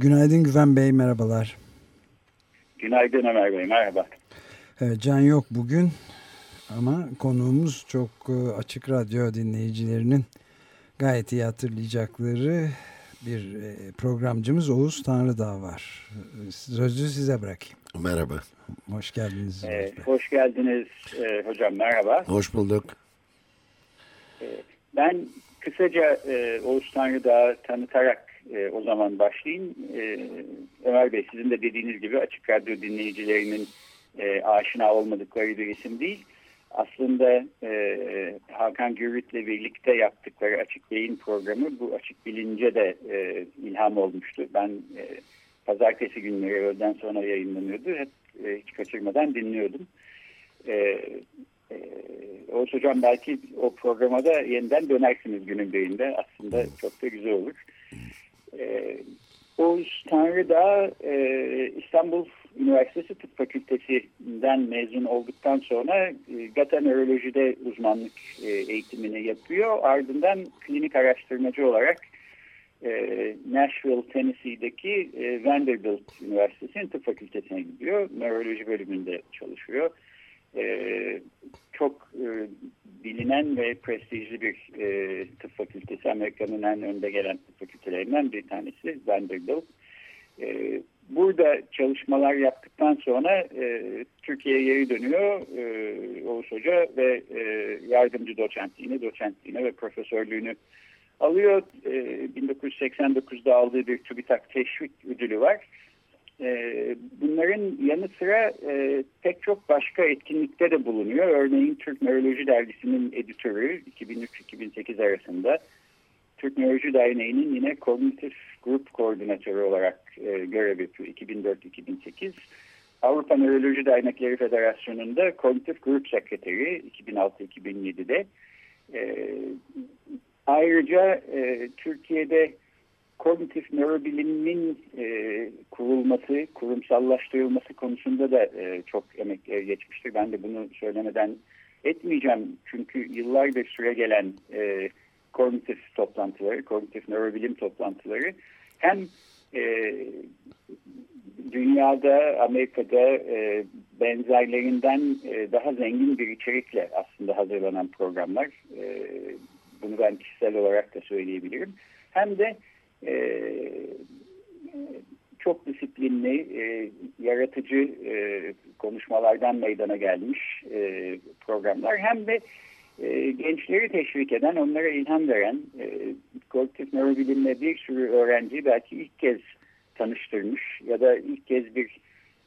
Günaydın Güven Bey, merhabalar. Günaydın Ömer Bey, merhaba. Evet, Can yok bugün ama konuğumuz çok e, açık radyo dinleyicilerinin gayet iyi hatırlayacakları bir e, programcımız Oğuz Tanrıdağ var. Sözü size bırakayım. Merhaba. Hoş geldiniz. Ee, hoş geldiniz e, hocam, merhaba. Hoş bulduk. E, ben kısaca e, Oğuz Tanrıdağ'ı tanıtarak e, o zaman başlayayım. E, Ömer Bey sizin de dediğiniz gibi açık radyo dinleyicilerinin e, aşina olmadıkları bir isim değil. Aslında e, Hakan Gürüt'le birlikte yaptıkları Açık Beyin programı bu Açık Bilince de e, ilham olmuştu. Ben e, pazartesi günleri öğleden sonra yayınlanıyordu. Hep e, hiç kaçırmadan dinliyordum. E, e, Oğuz Hocam belki o programa da yeniden dönersiniz günün birinde. Aslında çok da güzel olur. E, Oğuz Tanrı da e, İstanbul Üniversitesi Tıp Fakültesi'nden mezun olduktan sonra e, gata nörolojide uzmanlık e, eğitimini yapıyor. Ardından klinik araştırmacı olarak e, Nashville, Tennessee'deki e, Vanderbilt Üniversitesi'nin tıp fakültesine gidiyor. Nöroloji bölümünde çalışıyor. E, çok e, bilinen ve prestijli bir e, tıp fakültesi. Amerika'nın en önde gelen tıp fakültelerinden bir tanesi Vanderbilt. E, burada çalışmalar yaptıktan sonra e, Türkiye'ye geri dönüyor e, Oğuz Hoca ve e, yardımcı doçentliğini, doçentliğine ve profesörlüğünü alıyor. E, 1989'da aldığı bir TÜBİTAK teşvik ödülü var. E, bunların yanı sıra e, pek çok başka etkinlikte de bulunuyor. Örneğin Türk Nöroloji Dergisi'nin editörü 2003-2008 arasında Türk Nöroloji Derneği'nin yine kognitif grup koordinatörü olarak e, görev yapıyor 2004-2008. Avrupa Nöroloji Dernekleri Federasyonu'nda kognitif grup sekreteri 2006-2007'de. E, ayrıca Türkiye'de kognitif nörobilimin e, kurulması, kurumsallaştırılması konusunda da e, çok emek geçmiştir. Ben de bunu söylemeden etmeyeceğim. Çünkü yıllardır süre gelen e, kognitif toplantıları, kognitif nörobilim toplantıları hem e, dünyada, Amerika'da e, benzerlerinden e, daha zengin bir içerikle aslında hazırlanan programlar. E, bunu ben kişisel olarak da söyleyebilirim. Hem de e, çok disiplinli, e, yaratıcı e, konuşmalardan meydana gelmiş e, programlar. Hem de e, gençleri teşvik eden, onlara ilham veren, e, kolektif nörobilimle bir sürü öğrenci belki ilk kez tanıştırmış ya da ilk kez bir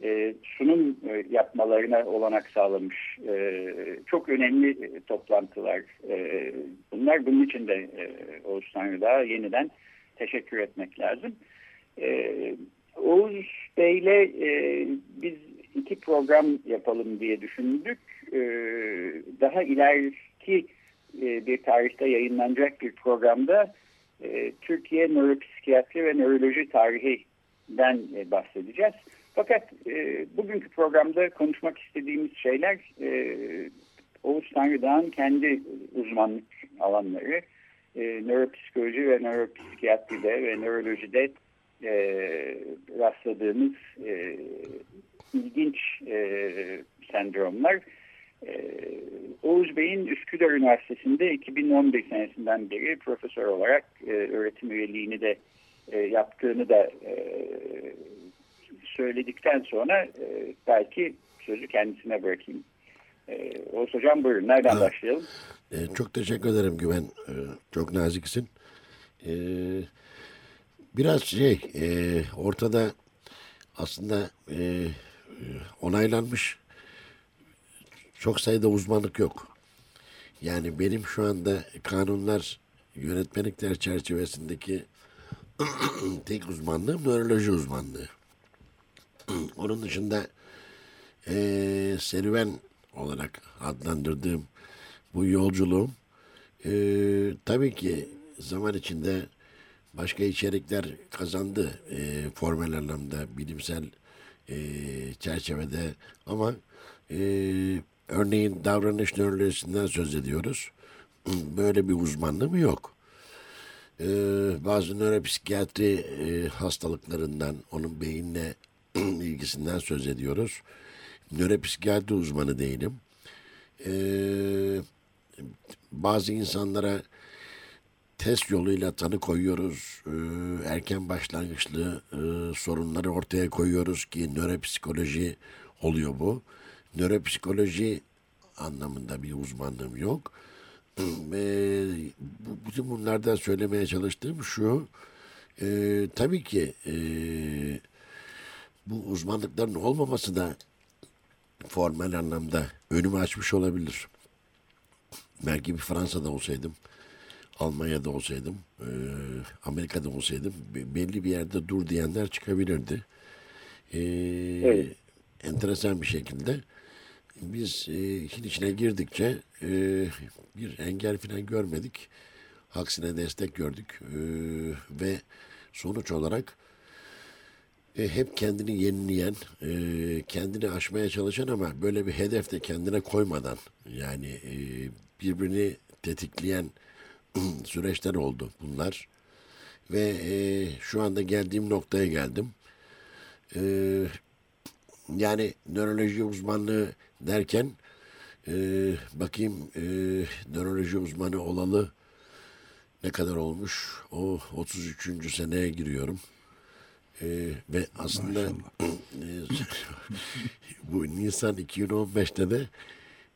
e, sunum e, yapmalarına olanak sağlamış e, çok önemli e, toplantılar. E, bunlar bunun için de e, Oğuz Tanrı'da yeniden teşekkür etmek lazım. E, Oğuz Bey'le e, biz iki program yapalım diye düşündük. E, daha ileriki e, bir tarihte yayınlanacak bir programda e, Türkiye nöropsikiyatri ve nöroloji tarihinden e, bahsedeceğiz. Fakat e, bugünkü programda konuşmak istediğimiz şeyler e, Oğuz Tanrıdağ'ın kendi uzmanlık alanları, e, nöropsikoloji ve nöropsikiyatride ve nörolojide e, rastladığımız e, ilginç e, sendromlar. E, Oğuz Bey'in Üsküdar Üniversitesi'nde 2011 senesinden beri profesör olarak e, öğretim üyeliğini de e, yaptığını da e, söyledikten sonra e, belki sözü kendisine bırakayım. E, Oğuz Hocam buyurun. Nereden evet. başlayalım? E, çok teşekkür ederim Güven. E, çok naziksin. E, biraz şey e, ortada aslında e, onaylanmış çok sayıda uzmanlık yok. Yani benim şu anda kanunlar yönetmelikler çerçevesindeki tek uzmanlığım nöroloji uzmanlığı. Onun dışında e, serüven olarak adlandırdığım bu yolculuğum e, tabii ki zaman içinde başka içerikler kazandı e, formel anlamda bilimsel e, çerçevede ama e, örneğin davranış nörolojisinden söz ediyoruz. Böyle bir uzmanlığım yok. E, bazı nöropsikiyatri e, hastalıklarından, onun beyinle ilgisinden söz ediyoruz. Nöropsikiyatri uzmanı değilim. E, bazı insanlara test yoluyla tanı koyuyoruz. E, erken başlangıçlı e, sorunları ortaya koyuyoruz ki nöropsikoloji oluyor bu. Nöropsikoloji anlamında bir uzmanlığım yok. Ve bu, bütün bunlardan söylemeye çalıştığım şu. E, tabii ki e, bu uzmanlıkların olmaması da formel anlamda önümü açmış olabilir. Belki bir Fransa'da olsaydım, Almanya'da olsaydım, e, Amerika'da olsaydım belli bir yerde dur diyenler çıkabilirdi. E, evet. Enteresan bir şekilde biz e, işin içine girdikçe e, bir engel falan görmedik. Aksine destek gördük e, ve sonuç olarak e, hep kendini yenileyen, e, kendini aşmaya çalışan ama böyle bir hedef de kendine koymadan yani e, birbirini tetikleyen süreçler oldu bunlar. Ve e, şu anda geldiğim noktaya geldim. E, yani nöroloji uzmanlığı derken e, bakayım e, nöroloji uzmanı olalı ne kadar olmuş? O 33. seneye giriyorum. Ee, ve aslında e, bu Nisan 2015'te de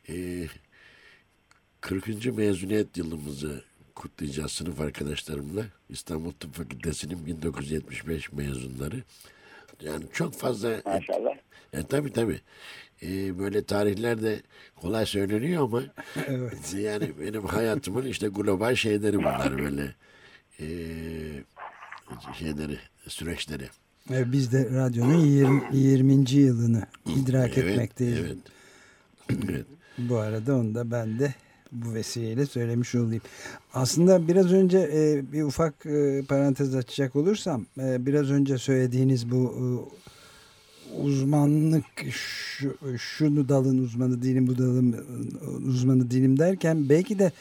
e, 40. mezuniyet yılımızı kutlayacağız sınıf arkadaşlarımla. İstanbul Tıp Fakültesi'nin 1975 mezunları. Yani çok fazla... Maşallah. E, tabii tabii. E, böyle tarihler de kolay söyleniyor ama evet. yani benim hayatımın işte global şeyleri bunlar böyle e, şeyleri, süreçleri. E, biz de radyonun 20, 20. yılını idrak evet, etmekteyiz. Evet. evet. Bu arada onu da ben de bu vesileyle söylemiş olayım. Aslında biraz önce e, bir ufak e, parantez açacak olursam e, biraz önce söylediğiniz bu e, uzmanlık şu, şunu dalın uzmanı değilim bu dalın uzmanı değilim derken belki de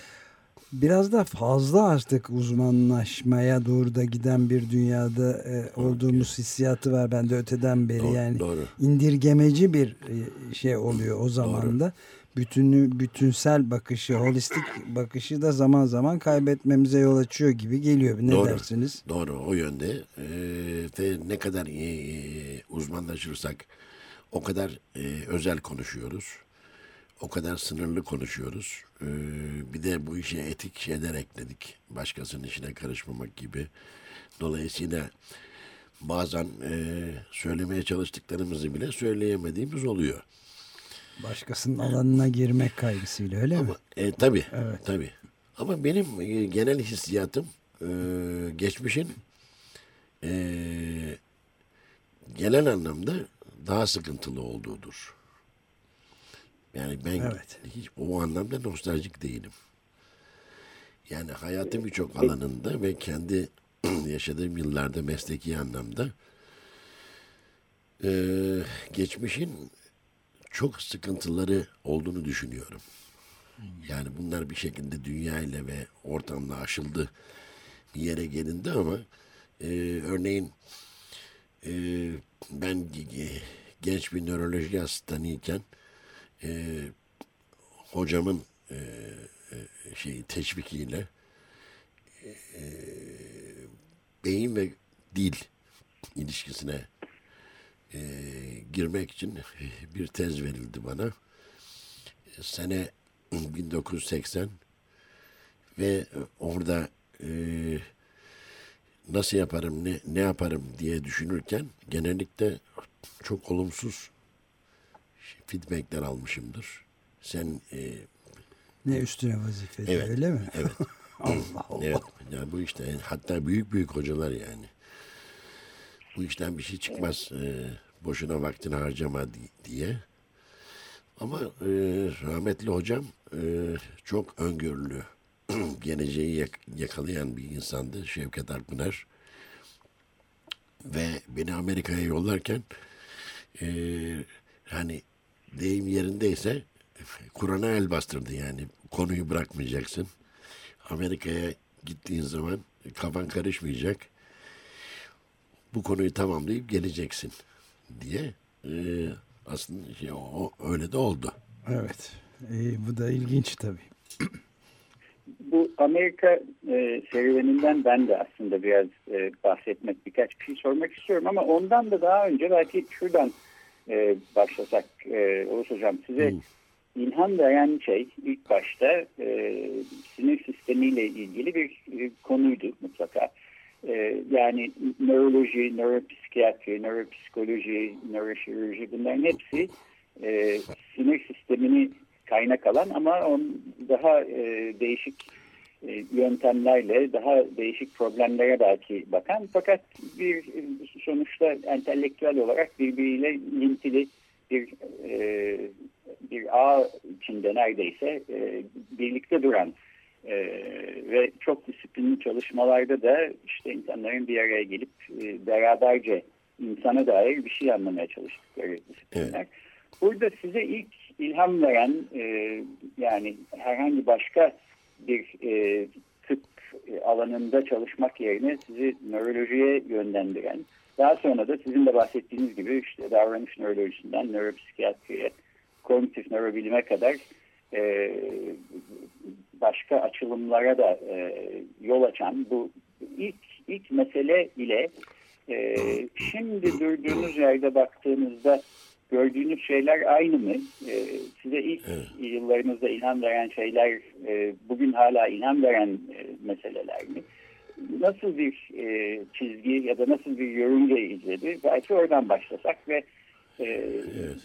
biraz da fazla artık uzmanlaşmaya doğru da giden bir dünyada e, olduğumuz hissiyatı var bende öteden beri. Doğru, yani doğru. indirgemeci bir e, şey oluyor o zaman da bütünü bütünsel bakışı holistik bakışı da zaman zaman kaybetmemize yol açıyor gibi geliyor. Ne doğru, dersiniz? Doğru o yönde. Ee, ne kadar e, uzmanlaşırsak o kadar e, özel konuşuyoruz o kadar sınırlı konuşuyoruz. Ee, bir de bu işe etik şeyler ekledik. Başkasının işine karışmamak gibi. Dolayısıyla bazen e, söylemeye çalıştıklarımızı bile söyleyemediğimiz oluyor. Başkasının alanına girmek kaygısıyla öyle Ama, mi? E, tabii, evet. tabii. Ama benim e, genel hissiyatım e, geçmişin e, genel anlamda daha sıkıntılı olduğudur. Yani ben evet. hiç o anlamda nostaljik değilim. Yani hayatın birçok alanında ve kendi yaşadığım yıllarda mesleki anlamda e, geçmişin çok sıkıntıları olduğunu düşünüyorum. Yani bunlar bir şekilde dünya ile ve ortamla aşıldı bir yere gelindi ama e, örneğin e, ben genç bir nöroloji asistanıyken e, hocamın e, şey teşvikiyle e, beyin ve dil ilişkisine e, girmek için bir tez verildi bana. Sene 1980 ve orada e, nasıl yaparım, ne, ne yaparım diye düşünürken genellikle çok olumsuz feedbackler almışımdır. Sen e, ne üstüne vazife evet, öyle mi? Evet. Allah Allah. Evet. Yani bu işte hatta büyük büyük hocalar yani. Bu işten bir şey çıkmaz. E, boşuna vaktini harcama diye. Ama e, rahmetli hocam e, çok öngörülü. geleceği yak- yakalayan bir insandı Şevket Alpınar. Ve beni Amerika'ya yollarken e, hani deyim yerindeyse Kur'an'a el bastırdı yani. Konuyu bırakmayacaksın. Amerika'ya gittiğin zaman kafan karışmayacak. Bu konuyu tamamlayıp geleceksin diye. E, aslında şey, o öyle de oldu. Evet. İyi, bu da ilginç tabii. Bu Amerika e, serüveninden ben de aslında biraz e, bahsetmek, birkaç bir şey sormak istiyorum ama ondan da daha önce belki şuradan e, başlasak e, Oğuz Hocam size Hmm. ilham veren şey ilk başta e, sinir sistemiyle ilgili bir e, konuydu mutlaka. E, yani nöroloji, nöropsikiyatri, nöropsikoloji, nöroşirurji bunların hepsi e, sinir sistemini kaynak alan ama on daha e, değişik e, yöntemlerle daha değişik problemlere belki bakan fakat bir sonuçta entelektüel olarak birbiriyle ilintili bir e, bir ağ içinde neredeyse e, birlikte duran e, ve çok disiplinli çalışmalarda da işte insanların bir araya gelip e, beraberce insana dair bir şey anlamaya çalıştıkları disiplinler. Evet. Burada size ilk ilham veren e, yani herhangi başka bir e, tıp e, alanında çalışmak yerine sizi nörolojiye yönlendiren, daha sonra da sizin de bahsettiğiniz gibi işte davranış nörolojisinden nöropsikiyatriye, kognitif nörobilime kadar e, başka açılımlara da e, yol açan bu ilk ilk mesele ile e, şimdi durduğunuz yerde baktığınızda gördüğünüz şeyler aynı mı? E, size ilk Evet. yıllarınızda ilham veren şeyler e, bugün hala ilham veren e, meseleler mi? Nasıl bir e, çizgi ya da nasıl bir yörünge izledi? Belki oradan başlasak ve e, Evet.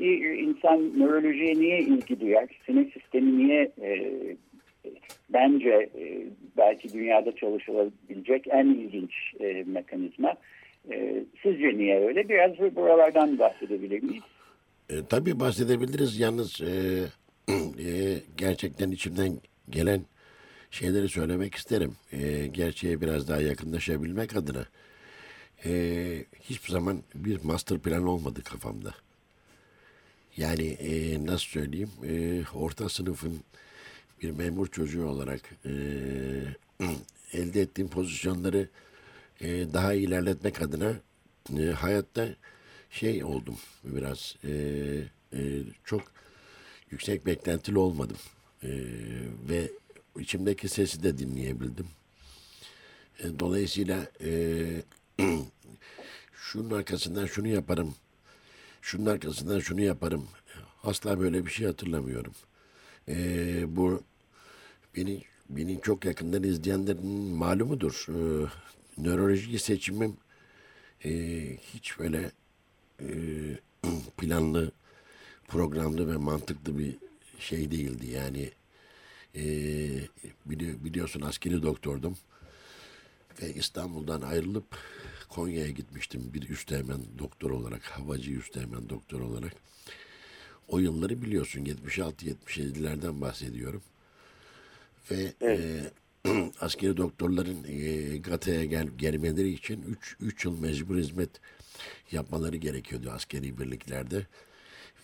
bir insan nörolojiye niye ilgi duyar? Sinir sistemi niye e, bence e, belki dünyada çalışılabilecek en ilginç e, mekanizma. E, sizce niye öyle? Biraz bu- buralardan bahsedebilir miyiz? E, tabii bahsedebiliriz. Yalnız e, e, gerçekten içimden gelen şeyleri söylemek isterim. E, gerçeğe biraz daha yakınlaşabilmek adına. E, hiçbir zaman bir master plan olmadı kafamda. Yani e, nasıl söyleyeyim? E, orta sınıfın bir memur çocuğu olarak e, elde ettiğim pozisyonları e, daha ilerletmek adına e, hayatta şey oldum biraz e, e, çok yüksek beklentili olmadım E, ve içimdeki sesi de dinleyebildim. E, dolayısıyla e, şunun arkasından şunu yaparım, şunun arkasından şunu yaparım. Asla böyle bir şey hatırlamıyorum. E, bu beni beni çok yakından izleyenlerin malumudur. E, nöroloji seçimim e, hiç böyle e, planlı, programlı ve mantıklı bir şey değildi. Yani e, bili- biliyorsun askeri doktordum ve İstanbul'dan ayrılıp Konya'ya gitmiştim bir üsteğmen doktor olarak, havacı üsteğmen doktor olarak. O yılları biliyorsun 76-77'lerden bahsediyorum. Ve e, askeri doktorların e, GATA'ya gel, gelmeleri için 3 yıl mecbur hizmet yapmaları gerekiyordu askeri birliklerde.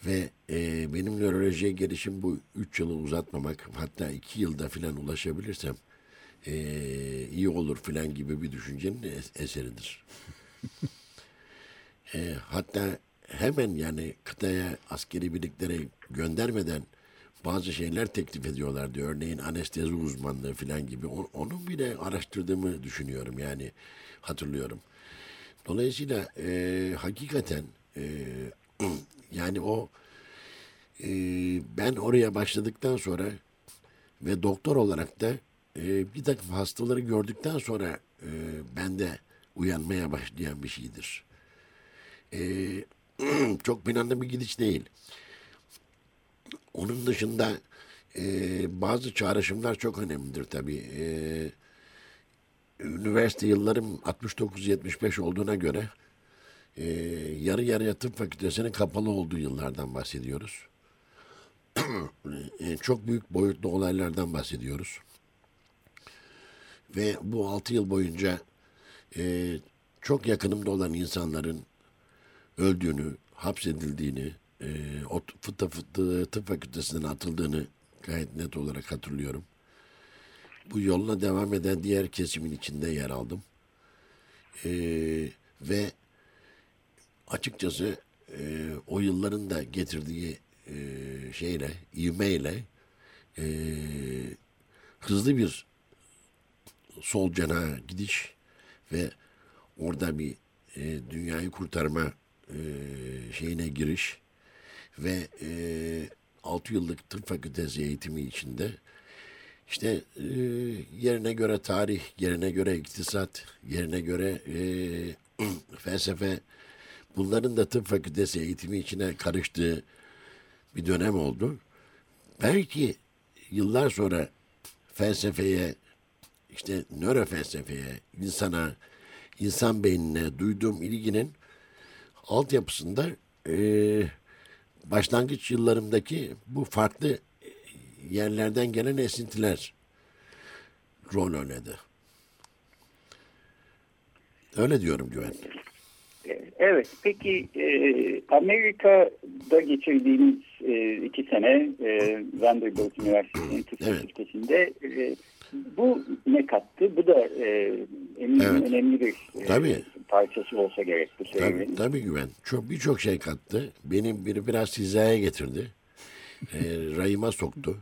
Ve e, benim nörolojiye gelişim bu 3 yılı uzatmamak hatta 2 yılda filan ulaşabilirsem e, iyi olur filan gibi bir düşüncenin es- eseridir. E, hatta hemen yani kıtaya askeri birliklere göndermeden bazı şeyler teklif ediyorlardı. Örneğin anestezi uzmanlığı filan gibi. O- Onun bile araştırdığımı düşünüyorum yani hatırlıyorum. Dolayısıyla e, hakikaten e, yani o e, ben oraya başladıktan sonra ve doktor olarak da e, bir takım hastaları gördükten sonra e, bende uyanmaya başlayan bir şeydir. E, çok planlı bir gidiş değil. Onun dışında e, bazı çağrışımlar çok önemlidir tabii. E, üniversite yıllarım 69-75 olduğuna göre e, yarı yarıya tıp fakültesinin kapalı olduğu yıllardan bahsediyoruz. e, çok büyük boyutlu olaylardan bahsediyoruz. Ve bu 6 yıl boyunca e, çok yakınımda olan insanların öldüğünü, hapsedildiğini, e, o fıtı fıtı tıp fakültesinden atıldığını gayet net olarak hatırlıyorum. Bu yoluna devam eden diğer kesimin içinde yer aldım. E, ve açıkçası e, o yılların da getirdiği e, şeyle, ivmeyle e, hızlı bir sol canaha gidiş ve orada bir e, dünyayı kurtarma e, şeyine giriş ve e, 6 yıllık tıp fakültesi eğitimi içinde işte e, yerine göre tarih, yerine göre iktisat, yerine göre e, felsefe bunların da tıp fakültesi eğitimi içine karıştığı bir dönem oldu. Belki yıllar sonra felsefeye, işte nörofelsefeye, insana, insan beynine duyduğum ilginin altyapısında e, başlangıç yıllarımdaki bu farklı yerlerden gelen esintiler rol oynadı. Öyle diyorum Güven. Evet, peki e, Amerika'da geçirdiğimiz e, iki sene e, Vanderbilt Üniversitesi'nin tıp Evet. e, bu ne kattı? Bu da e, eminim Evet. önemli bir e, Tabii. parçası olsa gerek bu Tabii, serüvenin. tabii Güven. Çok birçok şey kattı. Benim biri biraz hizaya getirdi. E, rayıma soktu.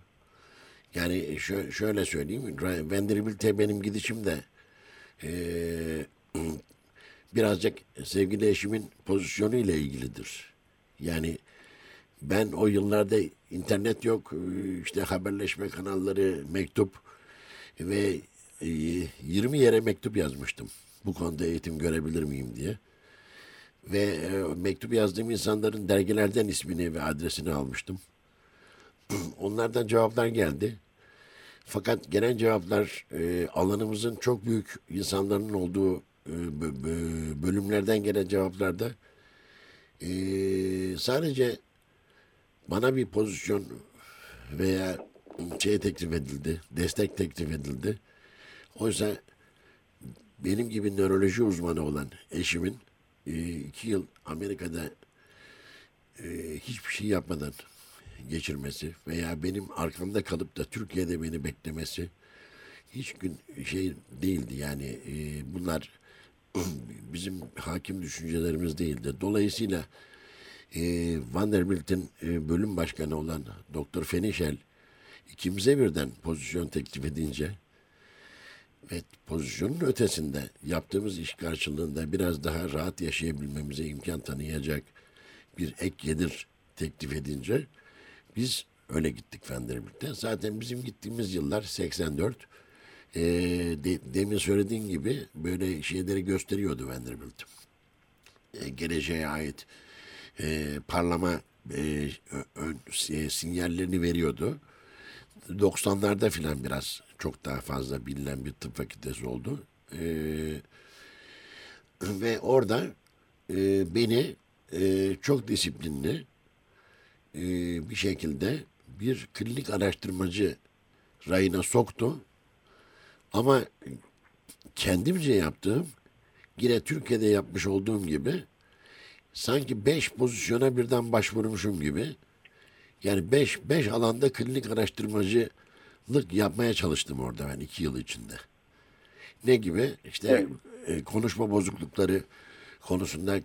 Yani şö- şöyle söyleyeyim. Vanderbilt'e benim gidişim de e, birazcık sevgili eşimin pozisyonu ile ilgilidir. Yani ben o yıllarda internet yok, e, işte haberleşme kanalları, mektup ve e, 20 yere mektup yazmıştım. Bu konuda eğitim görebilir miyim diye. Ve e, mektup yazdığım insanların dergilerden ismini ve adresini almıştım. Onlardan cevaplar geldi. Fakat gelen cevaplar e, alanımızın çok büyük insanların olduğu e, bö- bö- bölümlerden gelen cevaplarda e, sadece bana bir pozisyon veya şey teklif edildi, destek teklif edildi. Oysa benim gibi nöroloji uzmanı olan eşimin e, iki yıl Amerika'da e, hiçbir şey yapmadan geçirmesi veya benim arkamda kalıp da Türkiye'de beni beklemesi hiç gün şey değildi yani e, bunlar bizim hakim düşüncelerimiz değildi. Dolayısıyla Vanderbilt'in bölüm başkanı olan Doktor Fenişel ikimize birden pozisyon teklif edince ve pozisyonun ötesinde yaptığımız iş karşılığında biraz daha rahat yaşayabilmemize imkan tanıyacak bir ek gelir teklif edince biz öyle gittik Vanderbilt'e. Zaten bizim gittiğimiz yıllar 84. Ee, de- demin söylediğin gibi böyle şeyleri gösteriyordu Vanderbilt. Ee, geleceğe ait e, parlama e, ön- e, sinyallerini veriyordu. 90'larda filan biraz çok daha fazla bilinen bir tıp fakültesi oldu. Ee, ve orada e, beni e, çok disiplinli e, bir şekilde bir klinik araştırmacı rayına soktu. Ama kendimce yaptığım yine Türkiye'de yapmış olduğum gibi sanki beş pozisyona birden başvurmuşum gibi yani beş, beş alanda klinik araştırmacılık yapmaya çalıştım orada ben iki yıl içinde. Ne gibi? İşte e, konuşma bozuklukları konusunda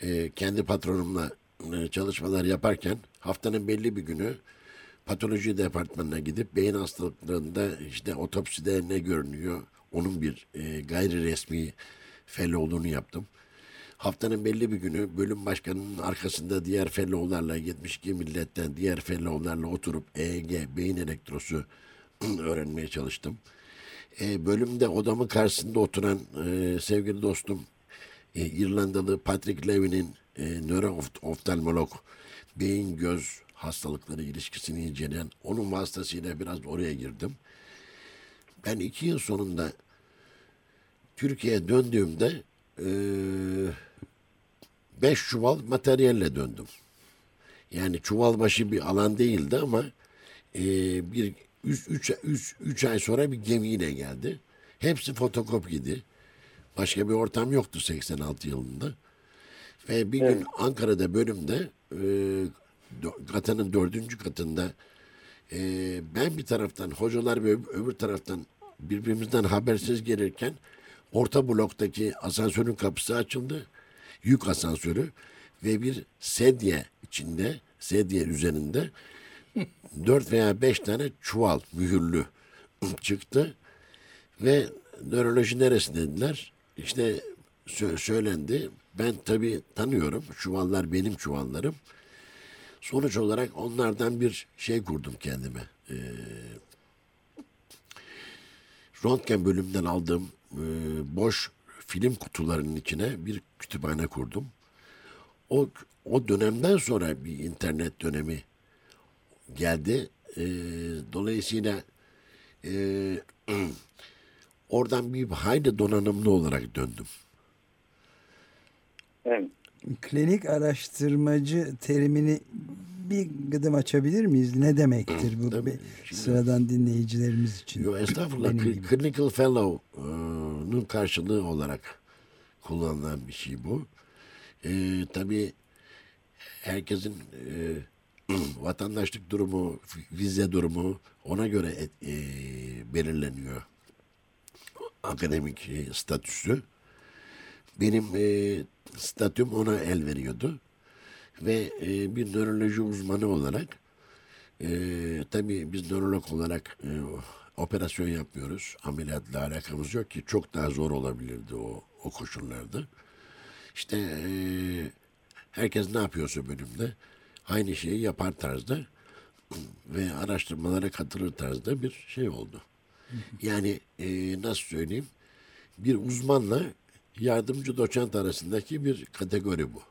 e, kendi patronumla e, çalışmalar yaparken haftanın belli bir günü patoloji departmanına gidip beyin hastalıklarında işte otopside ne görünüyor onun bir e, gayri resmi fellowluğunu yaptım. Haftanın belli bir günü bölüm başkanının arkasında diğer fellowlarla 72 milletten diğer fellowlarla oturup EEG beyin elektrosu öğrenmeye çalıştım. E, bölümde odamın karşısında oturan e, sevgili dostum e, İrlandalı Patrick Levy'nin e, nöro oftalmolog beyin göz hastalıkları ilişkisini inceleyen onun vasıtasıyla biraz oraya girdim. Ben iki yıl sonunda Türkiye'ye döndüğümde e, beş çuval materyalle döndüm. Yani çuval başı bir alan değildi ama e, bir üç, üç, üç, üç ay sonra bir gemiyle geldi. Hepsi fotokopiydi. Başka bir ortam yoktu 86 yılında. Ve bir gün Ankara'da bölümde e, katının dördüncü katında e, ben bir taraftan hocalar ve öbür taraftan birbirimizden habersiz gelirken orta bloktaki asansörün kapısı açıldı. Yük asansörü ve bir sedye içinde sedye üzerinde dört veya beş tane çuval mühürlü çıktı ve nöroloji neresi dediler. İşte sö- söylendi. Ben tabii tanıyorum. Çuvallar benim çuvallarım. Sonuç olarak onlardan bir şey kurdum kendime. Ee, röntgen bölümünden aldığım e, boş film kutularının içine bir kütüphane kurdum. O o dönemden sonra bir internet dönemi geldi. Ee, dolayısıyla e, oradan bir hayli donanımlı olarak döndüm. Evet. Klinik araştırmacı terimini bir gıdım açabilir miyiz? Ne demektir bu Tabii. bir Şimdi- sıradan dinleyicilerimiz için? Yo, estağfurullah. Benim Cl- gibi. Fellow'nun karşılığı olarak kullanılan bir şey bu. Ee, tabii herkesin e, vatandaşlık durumu, vize durumu ona göre et- e, belirleniyor. Akademik e, statüsü. Benim e, statüm ona el veriyordu. Ve e, bir nöroloji uzmanı olarak ee, tabii biz nörolog olarak e, operasyon yapmıyoruz. Ameliyatla alakamız yok ki çok daha zor olabilirdi o, o koşullarda. İşte herkes ne yapıyorsa bölümde aynı şeyi yapar tarzda ve araştırmalara katılır tarzda bir şey oldu. Yani nasıl söyleyeyim bir uzmanla yardımcı doçent arasındaki bir kategori bu.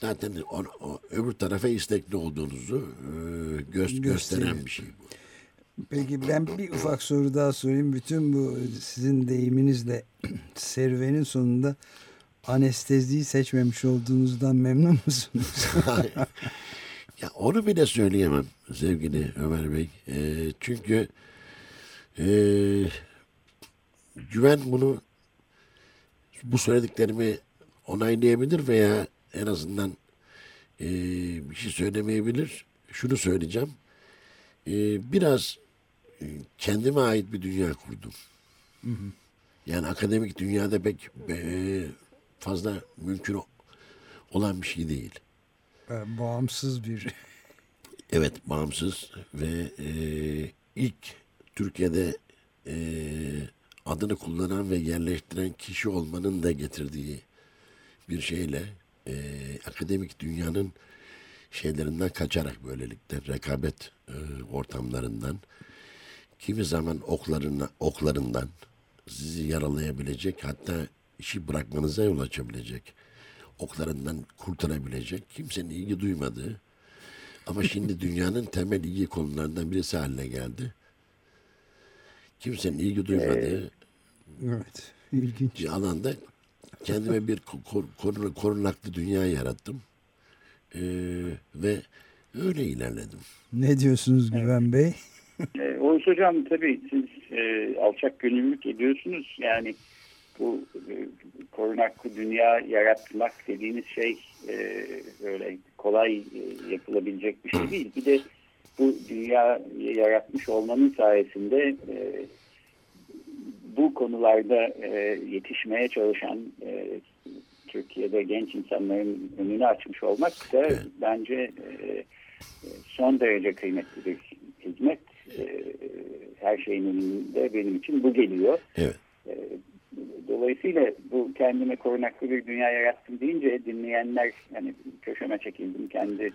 Zaten o, o, öbür tarafa istekli olduğunuzu e, gö- gösteren bir şey bu. Peki ben bir ufak soru daha sorayım. Bütün bu sizin deyiminizle serüvenin sonunda anesteziyi seçmemiş olduğunuzdan memnun musunuz? ya onu bile söyleyemem sevgili Ömer Bey. E, çünkü e, güven bunu bu söylediklerimi onaylayabilir veya en azından e, bir şey söylemeyebilir. Şunu söyleyeceğim. E, biraz e, kendime ait bir dünya kurdum. Yani akademik dünyada pek e, fazla mümkün olan bir şey değil. Ee, Bağımsız bir Evet bağımsız ve e, ilk Türkiye'de e, adını kullanan ve yerleştiren kişi olmanın da getirdiği bir şeyle e, akademik dünyanın şeylerinden kaçarak böylelikle rekabet e, ortamlarından kimi zaman oklarına, oklarından sizi yaralayabilecek hatta işi bırakmanıza yol açabilecek oklarından kurtarabilecek kimsenin ilgi duymadığı ama şimdi dünyanın temel ilgi konularından birisi haline geldi. Kimsenin ilgi duymadığı evet ilginç. bir alanda kendime bir ko- koru- korunaklı dünya yarattım. Ee, ve öyle ilerledim. Ne diyorsunuz Güven Bey? Ee, Oğuz Hocam tabii siz e, alçak gönüllülük ediyorsunuz. Yani bu e, korunaklı dünya yaratmak dediğiniz şey e, öyle kolay e, yapılabilecek bir şey değil. Bir de bu dünya yaratmış olmanın sayesinde e, bu konularda e, yetişmeye çalışan e, Türkiye'de genç insanların önünü açmış olmak da bence e, son derece kıymetli bir hizmet. E, her şeyin önünde benim için bu geliyor. Evet. E, Dolayısıyla bu kendime korunaklı bir dünya yarattım deyince dinleyenler hani köşeme çekildim kendi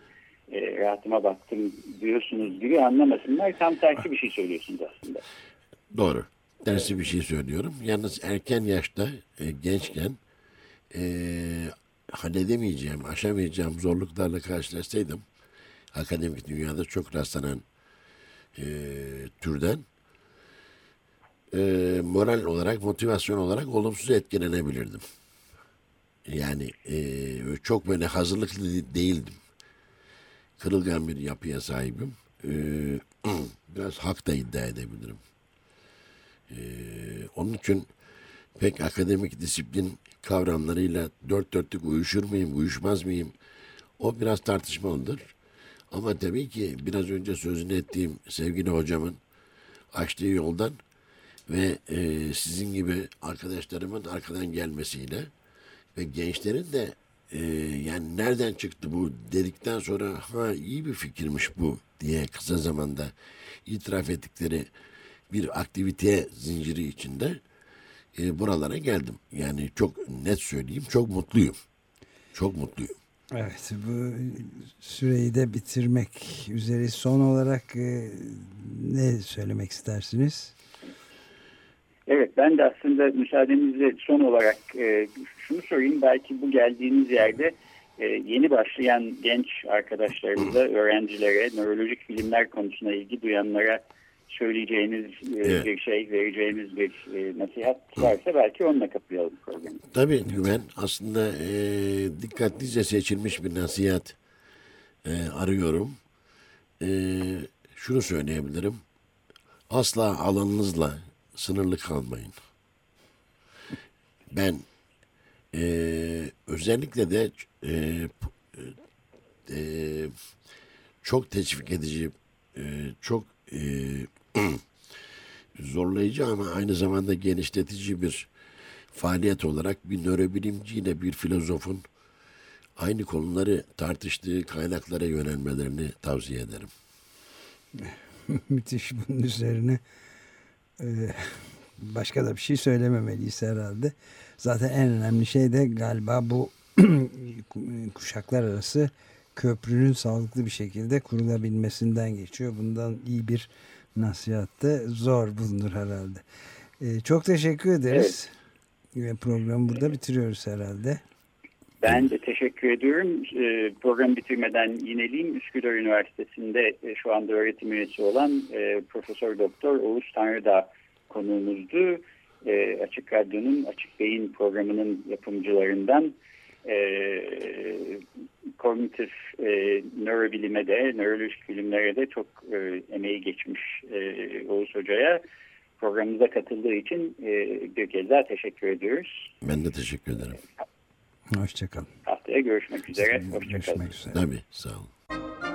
e, rahatıma baktım diyorsunuz gibi anlamasınlar. Tam tersi bir şey söylüyorsunuz aslında. Doğru. Dersi bir şey söylüyorum. Yalnız erken yaşta, e, gençken e, halledemeyeceğim, aşamayacağım zorluklarla karşılaşsaydım akademik dünyada çok rastlanan e, türden e, moral olarak, motivasyon olarak olumsuz etkilenebilirdim. Yani e, çok böyle hazırlıklı değildim. Kırılgan bir yapıya sahibim. E, biraz hak da iddia edebilirim. E, onun için pek akademik disiplin kavramlarıyla dört dörtlük uyuşur muyum, uyuşmaz mıyım? O biraz tartışmalıdır. Ama tabii ki biraz önce sözünü ettiğim sevgili hocamın açtığı yoldan ve e, sizin gibi arkadaşlarımın arkadan gelmesiyle ve gençlerin de e, yani nereden çıktı bu dedikten sonra ha iyi bir fikirmiş bu diye kısa zamanda itiraf ettikleri bir aktivite zinciri içinde e, buralara geldim. Yani çok net söyleyeyim çok mutluyum. Çok mutluyum. Evet bu süreyi de bitirmek üzere son olarak e, ne söylemek istersiniz? Evet ben de aslında müsaadenizle son olarak e, şunu sorayım. Belki bu geldiğiniz yerde e, yeni başlayan genç arkadaşlarımıza, öğrencilere, nörolojik bilimler konusuna ilgi duyanlara söyleyeceğiniz e, evet. bir şey, vereceğiniz bir e, nasihat varsa belki onunla kapayalım programı. Tabii Güven aslında e, dikkatlice seçilmiş bir nasihat e, arıyorum. E, şunu söyleyebilirim. Asla alanınızla sınırlı kalmayın. Ben e, özellikle de e, e, çok teşvik edici, e, çok e, zorlayıcı ama aynı zamanda genişletici bir faaliyet olarak bir nörobilimciyle bir filozofun aynı konuları tartıştığı kaynaklara yönelmelerini tavsiye ederim. Müthiş bunun üzerine e, başka da bir şey söylememeliyiz herhalde. Zaten en önemli şey de galiba bu kuşaklar arası köprünün sağlıklı bir şekilde kurulabilmesinden geçiyor. Bundan iyi bir nasihat da zor bulunur herhalde. Ee, çok teşekkür ederiz. Evet. Ve programı burada bitiriyoruz herhalde. Ben de teşekkür ediyorum. E, programı bitirmeden yineleyeyim. Üsküdar Üniversitesi'nde e, şu anda öğretim üyesi olan e, Profesör Doktor Oğuz Tanrıdağ konuğumuzdu. E, Açık Radyo'nun Açık Beyin programının yapımcılarından e, kognitif e, nörobilime de, nörolojik bilimlere de çok e, emeği geçmiş e, Oğuz Hoca'ya programımıza katıldığı için e, bir kez daha teşekkür ediyoruz. Ben de teşekkür ederim. Hoşçakalın. Haftaya görüşmek üzere. Hoşçakalın. Görüşmek üzere. Tabii sağ olun.